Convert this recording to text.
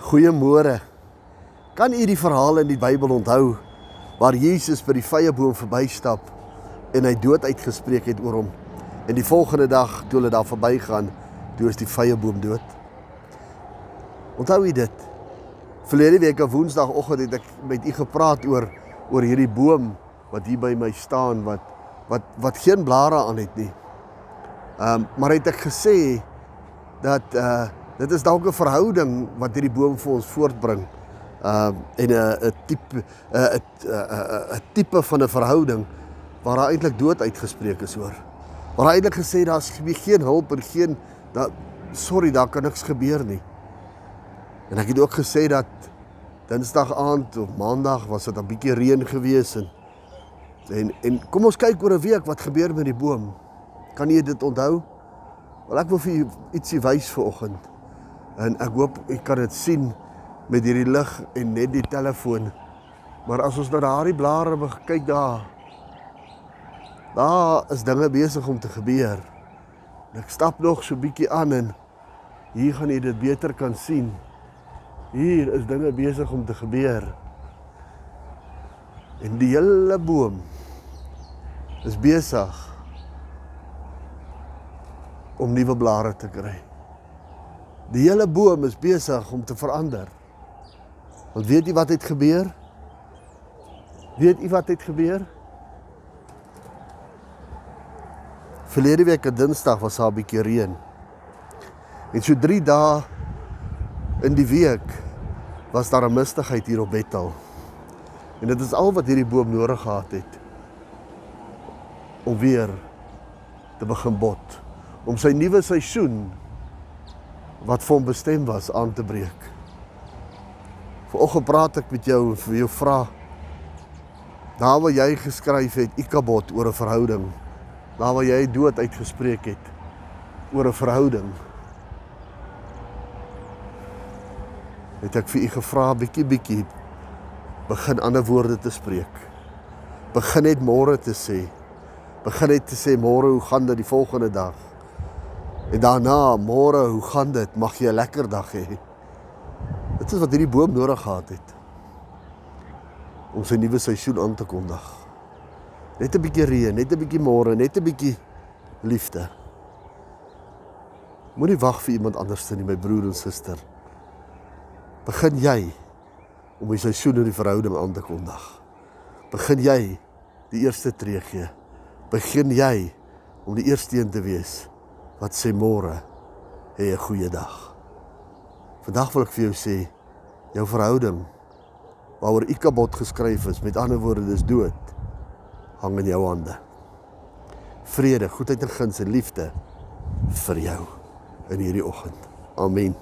Goeiemôre. Kan u die verhaal in die Bybel onthou waar Jesus by die vrye boom verbystap en hy dood uitgespreek het oor hom? En die volgende dag toe hulle daar verbygaan, toe is die vrye boom dood. Onthou u dit? Verlede week op Woensdagoggend het ek met u gepraat oor oor hierdie boom wat hier by my staan wat wat wat geen blare aan het nie. Ehm um, maar het ek gesê dat uh dit is dalk 'n verhouding wat hierdie boom vir ons voortbring. Ehm uh, en 'n 'n tipe 'n 'n 'n tipe van 'n verhouding waar daar eintlik dood uitgespreek is oor. Waar hy eintlik gesê daar's geen hulp en geen dat sorry, daar kan niks gebeur nie. En ek het ook gesê dat Dinsdag aand of Maandag was dit 'n bietjie reën gewees en en en kom ons kyk oor 'n week wat gebeur met die boom. Kan jy dit onthou? Wel ek wil vir u ietsie wys vanoggend. En ek hoop u kan dit sien met hierdie lig en net die telefoon. Maar as ons na daardie blare kyk daar, daar is dinge besig om te gebeur. En ek stap nog so bietjie aan en hier gaan jy dit beter kan sien. Hier is dinge besig om te gebeur. En die hele boom is besig om nuwe blare te kry. Die hele boom is besig om te verander. Want weet jy wat het gebeur? Weet jy wat het gebeur? Verlede week op Dinsdag was daar 'n bietjie reën. En so 3 dae in die week was daar 'n mistigheid hier op Bethel. En dit is al wat hierdie boom nodig gehad het om weer te begin bot, om sy nuwe seisoen wat vir hom bestem was aan te breek. Vanoggend praat ek met jou en vir jou vra daar waar jy geskryf het Ikabod oor 'n verhouding, daar waar jy dood uitgespreek het oor 'n verhouding. het ek vir u gevra bietjie bietjie begin ander woorde te spreek. Begin net môre te sê. Begin net te sê môre hoe gaan dit die volgende dag? En daarna môre hoe gaan dit? Mag jy 'n lekker dag hê. Dit is wat hierdie boom nodig gehad het om sy nuwe seisoen aan te kondig. Net 'n bietjie reën, net 'n bietjie môre, net 'n bietjie liefde. Moenie wag vir iemand anders nie, my broer en suster begin jy om die seisoen in die verhouding aan te kondig. Begin jy die eerste tree gee. Begin jy om die eerste een te wees wat sê môre hê 'n goeie dag. Vandag wil ek vir jou sê jou verhouding waaroor Ikabod geskryf is, met ander woorde dis dood, hang in jou hande. Vrede, goedheid en guns en liefde vir jou in hierdie oggend. Amen.